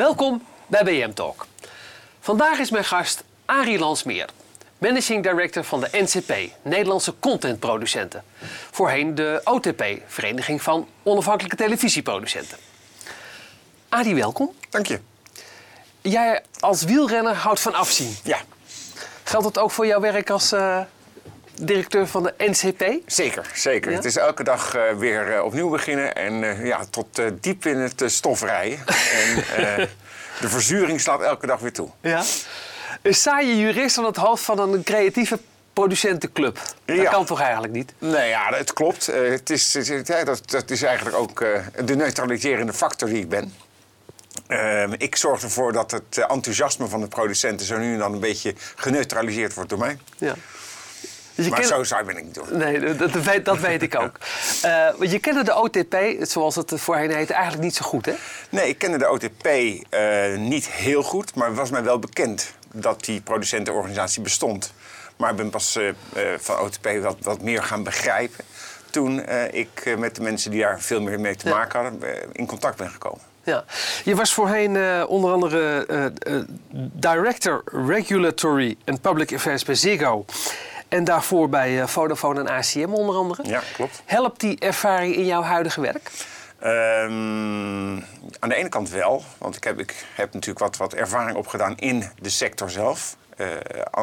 Welkom bij BM Talk. Vandaag is mijn gast Arie Lansmeer, Managing Director van de NCP, Nederlandse Contentproducenten. Voorheen de OTP, Vereniging van Onafhankelijke Televisieproducenten. Arie, welkom. Dank je. Jij als wielrenner houdt van afzien. Ja, Geldt dat ook voor jouw werk als eh, directeur van de NCP? zeker. zeker. Ja? Het is elke dag eh, weer eh, opnieuw beginnen en eh, ja, tot diep in het stof rijden. en de verzuring slaat elke dag weer toe. Ja. Een saaie jurist aan het hoofd van een creatieve producentenclub. Dat Ja. kan toch eigenlijk niet? Nee, ja, het klopt. Het is, het is- ja, dat, dat is eigenlijk ook de neutraliserende factor die ik ben. Ehm, ik zorg ervoor dat het enthousiasme van de producenten zo nu en dan een beetje geneutraliseerd wordt door mij. Ja. Dus Maar zo saai ben ik niet hoor. Nee, dat, weet, dat weet ik ook. Eh, want je kende de OTP, zoals het voorheen heette, eigenlijk niet zo goed, hè? Nee, ik kende de OTP eh, niet heel goed, maar het was mij wel bekend dat die producentenorganisatie bestond. Maar ik ben pas eh, van OTP wat, wat meer gaan begrijpen toen ik met de mensen die daar veel meer mee te maken hadden in contact ben gekomen. Ja. Je was voorheen onder andere Director Regulatory and Public Affairs bij Ziggo. En daarvoor bij eh, Vodafone en ACM onder andere. Ja, klopt. Helpt die ervaring in jouw huidige werk? Ehm, aan de ene kant wel, want ik heb, ik heb natuurlijk wat, wat ervaring opgedaan in de sector zelf. Eh,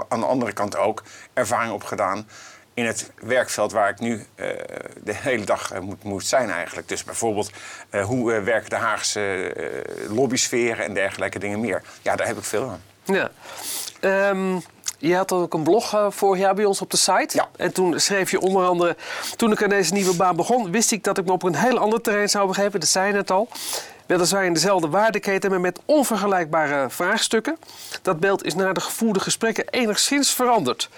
aan de andere kant ook ervaring opgedaan in het werkveld waar ik nu eh, de hele dag moet, moet zijn eigenlijk. Dus bijvoorbeeld hoe werken de Haagse lobbysferen en dergelijke dingen meer. Ja, daar heb ik veel aan. Ja. Ehm, je had ook een blog eh, vorig jaar bij ons op de site. Ja. En toen schreef je onder andere... Toen ik aan deze nieuwe baan begon, wist ik dat ik me op een heel ander terrein zou begeven. Dat zei je net al. Weliswaar in dezelfde waardeketen, maar met onvergelijkbare vraagstukken. Dat beeld is na de gevoerde gesprekken enigszins veranderd.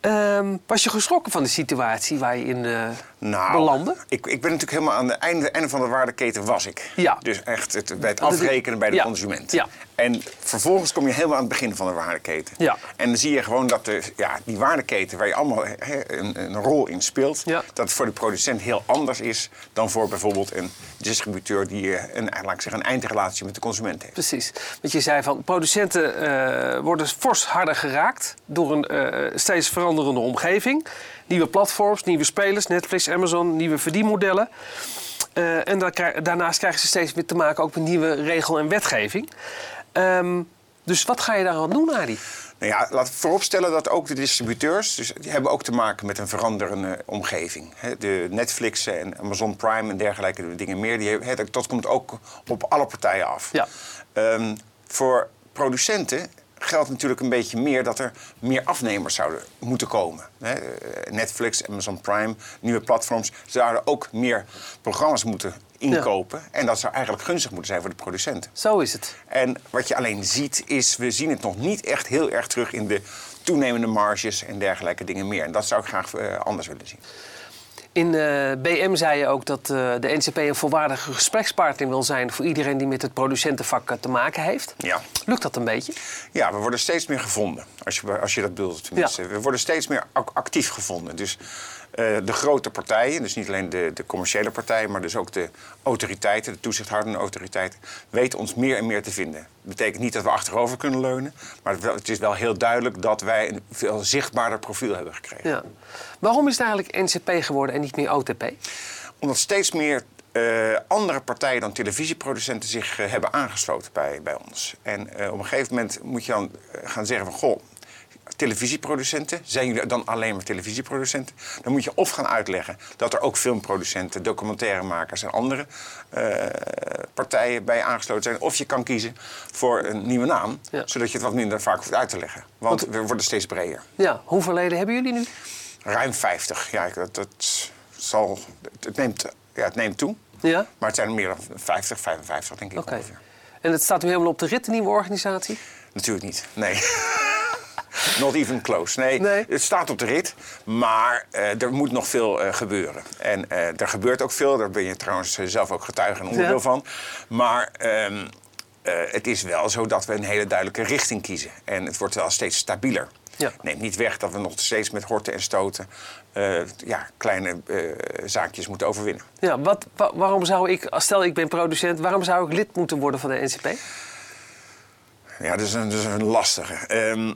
Ehm, was je geschrokken van de situatie waar je in eh Nou, belandde? Ik, ik ben natuurlijk helemaal aan het einde, einde van de waardeketen was ik. Ja. Dus echt het, bij het afrekenen bij de ja. consument. Ja. En vervolgens kom je helemaal aan het begin van de waardeketen. Ja. En dan zie je gewoon dat de, ja, die waardeketen waar je allemaal een, een rol in speelt... Ja. dat het voor de producent heel anders is dan voor bijvoorbeeld een distributeur... die eh, een, laat ik zeggen, een eindrelatie met de consument heeft. Precies. Want je zei van producenten eh, worden fors harder geraakt door een eh, steeds veranderende omgeving. Nieuwe platforms, nieuwe spelers, Netflix, Amazon, nieuwe verdienmodellen. Eh, en daarnaast krijgen ze steeds weer te maken ook met nieuwe regel en wetgeving. Ehm, dus wat ga je daar aan doen, Adi? Nou ja, laat vooropstellen dat ook de distributeurs, dus die hebben ook te maken met een veranderende omgeving. De Netflix en Amazon Prime en dergelijke dingen meer, die, dat komt ook op alle partijen af. Ja. Ehm, voor producenten geldt natuurlijk een beetje meer dat er meer afnemers zouden moeten komen. Eh, Netflix, Amazon Prime, nieuwe platforms zouden ook meer programma's moeten inkopen. En dat zou eigenlijk gunstig moeten zijn voor de producenten. Zo is het. En wat je alleen ziet is, we zien het nog niet echt heel erg terug in de toenemende marges en dergelijke dingen meer. En dat zou ik graag eh, anders willen zien. In eh, BM zei je ook dat eh, de NCP een volwaardige gesprekspartner wil zijn voor iedereen die met het producentenvak eh, te maken heeft. Ja. Lukt dat een beetje? Ja, we worden steeds meer gevonden, als je, als je dat bedoelt tenminste. We worden steeds meer ac- actief gevonden. Dus de grote partijen, dus niet alleen de, de commerciële partijen... maar dus ook de autoriteiten, de toezichthoudende autoriteiten... weten ons meer en meer te vinden. Dat betekent niet dat we achterover kunnen leunen... maar het is wel heel duidelijk dat wij een veel zichtbaarder profiel hebben gekregen. Ja. Waarom is het eigenlijk NCP geworden en niet meer OTP? Omdat steeds meer eh, andere partijen dan televisieproducenten zich eh, hebben aangesloten bij, bij ons. En eh, op een gegeven moment moet je dan eh, gaan zeggen van... Goh, televisieproducenten, zijn jullie dan alleen maar televisieproducenten? Dan moet je of gaan uitleggen dat er ook filmproducenten, documentairemakers en andere eh, partijen bij aangesloten zijn. Of je kan kiezen voor een nieuwe naam, Ja. zodat je het wat minder vaak hoeft uit te leggen. Want we worden steeds breder. Ja, hoeveel leden hebben jullie nu? Ruim 50. Ja, dat, dat zal, het, neemt, ja, het neemt toe. Ja? Maar het zijn er meer dan 50, 55 denk ik Oké. ongeveer. En het staat nu helemaal op de rit, de nieuwe organisatie? Natuurlijk niet, nee. Not even close. Nee, Nee. het staat op de rit, maar eh, er moet nog veel eh, gebeuren. En eh, er gebeurt ook veel, daar ben je trouwens zelf ook getuige en onderdeel Ja. van. Maar ehm, eh, het is wel zo dat we een hele duidelijke richting kiezen. En het wordt wel steeds stabieler. Ja. Neemt niet weg dat we nog steeds met horten en stoten ja, kleine zaakjes moeten overwinnen. Ja, wat, wa- waarom zou ik, stel ik ben producent, waarom zou ik lid moeten worden van de NCP? Ja, dat is een, dat is een lastige. Ehm,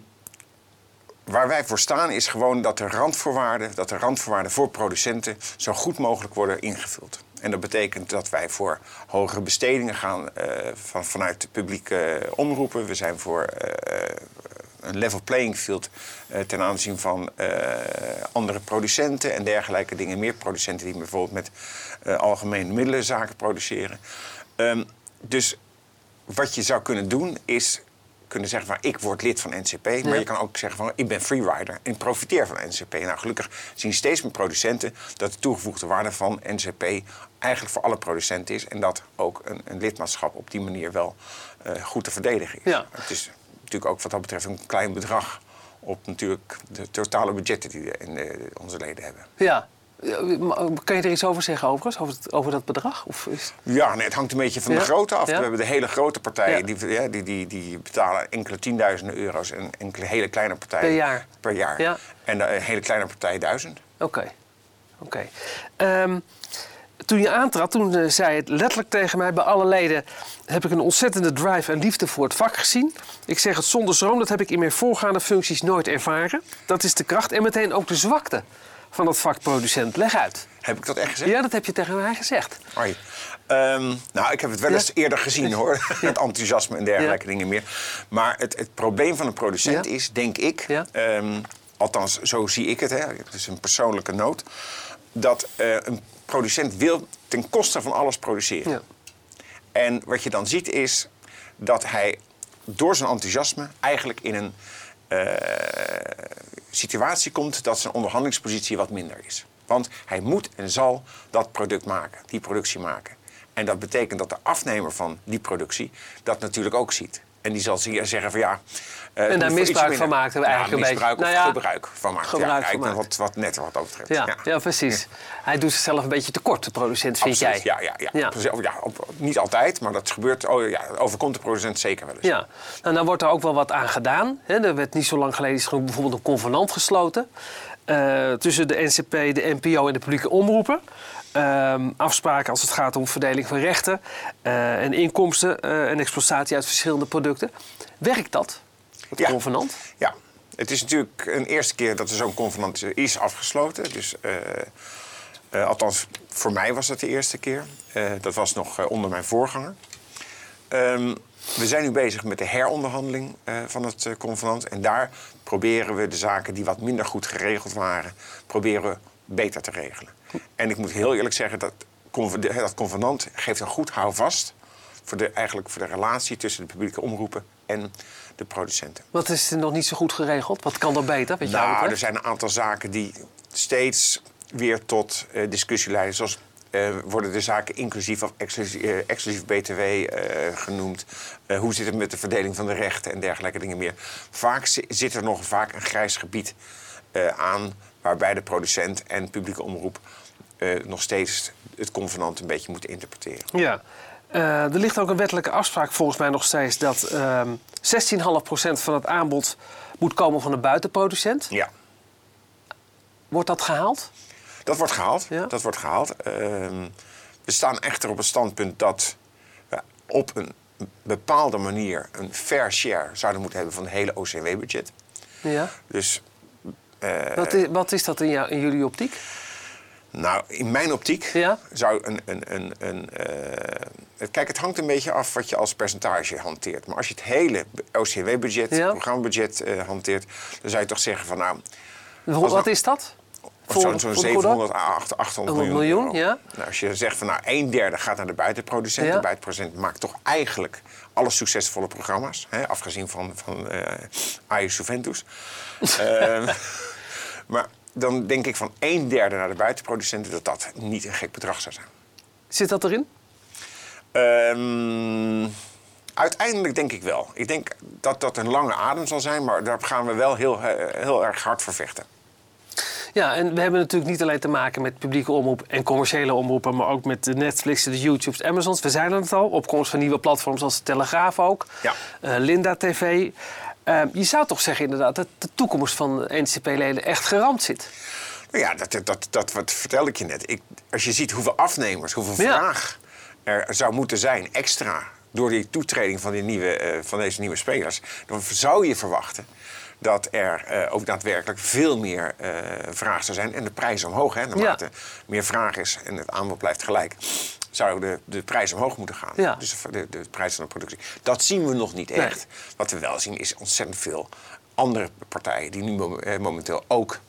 waar wij voor staan is gewoon dat de randvoorwaarden, dat de randvoorwaarden voor producenten zo goed mogelijk worden ingevuld. En dat betekent dat wij voor hogere bestedingen gaan eh, van, vanuit de publieke omroepen. We zijn voor eh, een level playing field eh, ten aanzien van eh, andere producenten en dergelijke dingen. Meer producenten die bijvoorbeeld met eh, algemene middelen zaken produceren. Ehm, dus wat je zou kunnen doen is kunnen zeggen van ik word lid van NCP. Maar je kan ook zeggen van ik ben freerider en profiteer van NCP. Nou, gelukkig zien steeds meer producenten dat de toegevoegde waarde van NCP eigenlijk voor alle producenten is. En dat ook een, een lidmaatschap op die manier wel eh, goed te verdedigen is. Ja. Het is natuurlijk ook wat dat betreft een klein bedrag op natuurlijk de totale budgetten die in de- onze leden hebben. Ja. Maar Kan je er iets over zeggen overigens, over, het- over dat bedrag? Of is... Ja, nee, het hangt een beetje van Ja, de grootte af. ja. We hebben de hele grote partijen, Ja. die, ja, die, die, die betalen enkele tienduizenden euro's. En enkele hele kleine partijen Per jaar. Per jaar. Ja. En de hele kleine partij duizend. Oké. Oké. Ehm, toen je aantrad, toen eh, zei het letterlijk tegen mij... bij alle leden heb ik een ontzettende drive en liefde voor het vak gezien. Ik zeg het zonder schroom, dat heb ik in mijn voorgaande functies nooit ervaren. Dat is de kracht en meteen ook de zwakte van het vak producent. Leg uit. Heb ik dat echt gezegd? Ja, dat heb je tegen mij gezegd. Hoi. Ehm, nou, ik heb het wel Ja. eens eerder gezien hoor. Het enthousiasme en dergelijke dingen meer. Maar het, het probleem van een producent Ja. is, denk ik, Ja. ehm, althans zo zie ik het, hè, het is een persoonlijke noot, dat eh, een producent wil ten koste van alles produceren. Ja. En wat je dan ziet is dat hij door zijn enthousiasme eigenlijk in een eh, situatie komt dat zijn onderhandelingspositie wat minder is. Want hij moet en zal dat product maken, die productie maken. En dat betekent dat de afnemer van die productie dat natuurlijk ook ziet. En die zal zeggen van ja... eh, het daar misbruik van maakt, eigenlijk een beetje. misbruik of Nou ja, gebruik van gebruik ja, van maakt. wat, wat netter wat dat betreft. Ja, ja. precies. Hij doet zichzelf een beetje tekort, de producent, vind Absoluut, jij? Ja, ja, ja. Ja. Op- niet altijd, maar dat gebeurt. Oh, ja, overkomt de producent zeker wel eens. Ja, nou, dan wordt er ook wel wat aan gedaan. Er werd niet zo lang geleden is bijvoorbeeld een convenant gesloten eh, tussen de NCP, de NPO en de publieke omroepen. Ehm, afspraken als het gaat om verdeling van rechten eh, en inkomsten eh, en exploitatie uit verschillende producten. Werkt dat, het Ja. convenant? Ja, het is natuurlijk een eerste keer dat er zo'n convenant is afgesloten. Dus, eh, althans, voor mij was dat de eerste keer. Dat was nog onder mijn voorganger. Ehm, we zijn nu bezig met de heronderhandeling van het convenant. En daar proberen we de zaken die wat minder goed geregeld waren... proberen we beter te regelen. En ik moet heel eerlijk zeggen, dat, dat convenant geeft een goed houvast... Voor de, eigenlijk voor de relatie tussen de publieke omroepen en de producenten. Wat is er nog niet zo goed geregeld? Wat kan er beter? Jou Nou, er zijn een aantal zaken die steeds weer tot eh, discussie leiden. Zoals eh, worden de zaken inclusief of exclusief, eh, exclusief BTW eh, genoemd? Hoe zit het met de verdeling van de rechten en dergelijke dingen meer? Vaak zi- zit er nog vaak een grijs gebied aan... waarbij de producent en publieke omroep nog steeds het convenant een beetje moeten interpreteren. Ja. Eh, er ligt ook een wettelijke afspraak volgens mij nog steeds dat ehm 16,5% van het aanbod moet komen van de buitenproducent. Ja. Wordt dat gehaald? Dat wordt gehaald. Ja? Dat wordt gehaald. Ehm, we staan echter op het standpunt dat we op een bepaalde manier een fair share zouden moeten hebben van het hele OCW-budget. Ja. Dus eh, Wat is, wat is dat in, jou, in jullie optiek? Nou, in mijn optiek Ja? zou een. een, een, een eh, kijk, het hangt een beetje af wat je als percentage hanteert. Maar als je het hele OCW-budget, Ja. programmabudget eh, hanteert, dan zou je toch zeggen van nou. Wat is dat? Zo'n zo'n voor de goede? 700 à 800, 800 miljoen, miljoen, ja. Nou, als je zegt van nou, een derde gaat naar de buitenproducent. Ja. De buitenproducent maakt toch eigenlijk alle succesvolle programma's. Hè, afgezien van, van eh Ajax Juventus. Eh, maar dan denk ik van een derde naar de buitenproducenten... dat dat niet een gek bedrag zou zijn. Zit dat erin? Ehm, uiteindelijk denk ik wel. Ik denk dat dat een lange adem zal zijn... maar daar gaan we wel heel, eh, heel erg hard voor vechten. Ja, en we hebben natuurlijk niet alleen te maken met publieke omroep en commerciële omroepen, maar ook met de Netflix, de YouTubes, de Amazons. We zijn het al. Opkomst van nieuwe platforms als de Telegraaf ook. Ja. Eh, Linda TV. Ehm, je zou toch zeggen inderdaad dat de toekomst van NCP-leden echt geramd zit. Nou ja, dat, dat, dat, wat vertelde ik je net. Ik, als je ziet hoeveel afnemers, hoeveel Ja. vraag er zou moeten zijn extra door die toetreding van, die nieuwe, eh, van deze nieuwe spelers, dan zou je verwachten dat er eh, ook daadwerkelijk veel meer eh, vraag zou zijn en de prijs omhoog. Hè, naarmate meer vraag is en het aanbod blijft gelijk, zou de, de prijs omhoog moeten gaan. Ja. Dus de, de, prijs van de productie. Dat zien we nog niet Nee. echt. Wat we wel zien is ontzettend veel andere partijen die nu eh, momenteel ook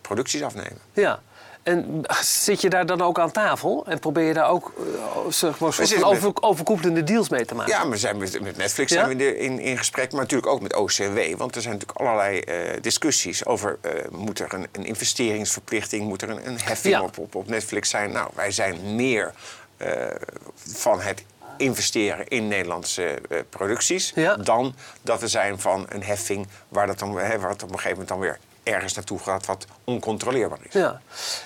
producties afnemen. Ja. En zit je daar dan ook aan tafel en probeer je daar ook eh, zeg maar, soort met- over, overkoepelende deals mee te maken? Ja, we zijn met, met Netflix Ja? zijn we in, in, gesprek, maar natuurlijk ook met OCW. Want er zijn natuurlijk allerlei eh, discussies over... eh, moet er een, een investeringsverplichting, moet er een, een heffing Ja. op, op, op Netflix zijn? Nou, wij zijn meer eh, van het investeren in Nederlandse eh, producties... Ja. dan dat we zijn van een heffing waar, dat dan, hè, waar het op een gegeven moment dan weer ergens naartoe gaat... wat oncontroleerbaar is. Ja.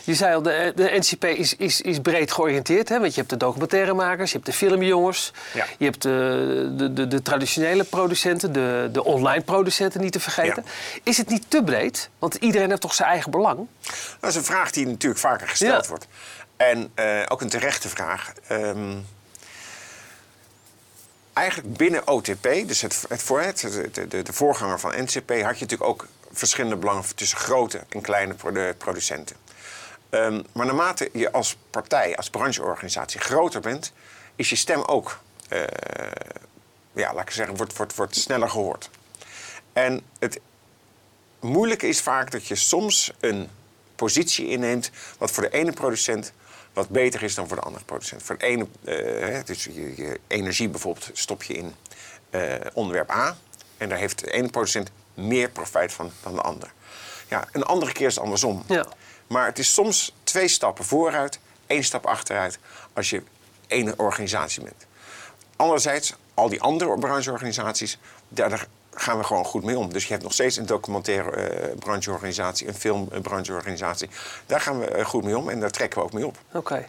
Je zei al, de, de NCP is, is, is breed georiënteerd. Hè? Want je hebt de documentairemakers, je hebt de filmjongens... Ja. je hebt de, de, de, de traditionele producenten, de, de online producenten niet te vergeten. Is het niet te breed? Want iedereen heeft toch zijn eigen belang? Dat is een vraag die natuurlijk vaker gesteld Ja. wordt. En eh, ook een terechte vraag. Ehm, eigenlijk binnen OTP, dus het, het, het, de, de, voorganger van NCP, had je natuurlijk ook verschillende belangen tussen grote en kleine produ- producenten. Ehm, maar naarmate je als partij, als brancheorganisatie groter bent, is je stem ook, eh, ja, laat ik zeggen, wordt, wordt, wordt sneller gehoord. En het moeilijke is vaak dat je soms een positie inneemt wat voor de ene producent wat beter is dan voor de andere producent. Voor de ene, eh, dus je, je energie bijvoorbeeld stop je in eh, onderwerp A en daar heeft de ene producent meer profijt van dan de andere. Ja, een andere keer is het andersom. Ja. Maar het is soms twee stappen vooruit, één stap achteruit als je één organisatie bent. Anderzijds, al die andere brancheorganisaties, daar gaan we gewoon goed mee om. Dus je hebt nog steeds een documentaire eh, brancheorganisatie, een filmbrancheorganisatie. Daar gaan we eh, goed mee om en daar trekken we ook mee op. Oké.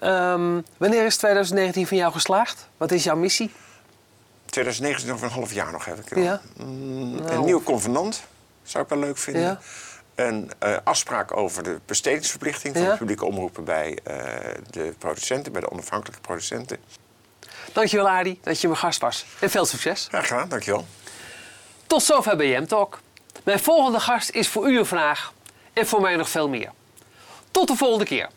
Ehm, wanneer is 2019 van jou geslaagd? Wat is jouw missie? 2019 nog een half jaar nog heb ik. Ja. Mm, Nou. Een nieuw convenant zou ik wel leuk vinden. Ja. Een eh, afspraak over de bestedingsverplichting van Ja. de publieke omroepen bij eh, de producenten, bij de onafhankelijke producenten. Dankjewel Adi dat je mijn gast was. En veel succes. Graag gedaan, dankjewel. Tot zover BM Talk. Mijn volgende gast is voor u een vraag en voor mij nog veel meer. Tot de volgende keer.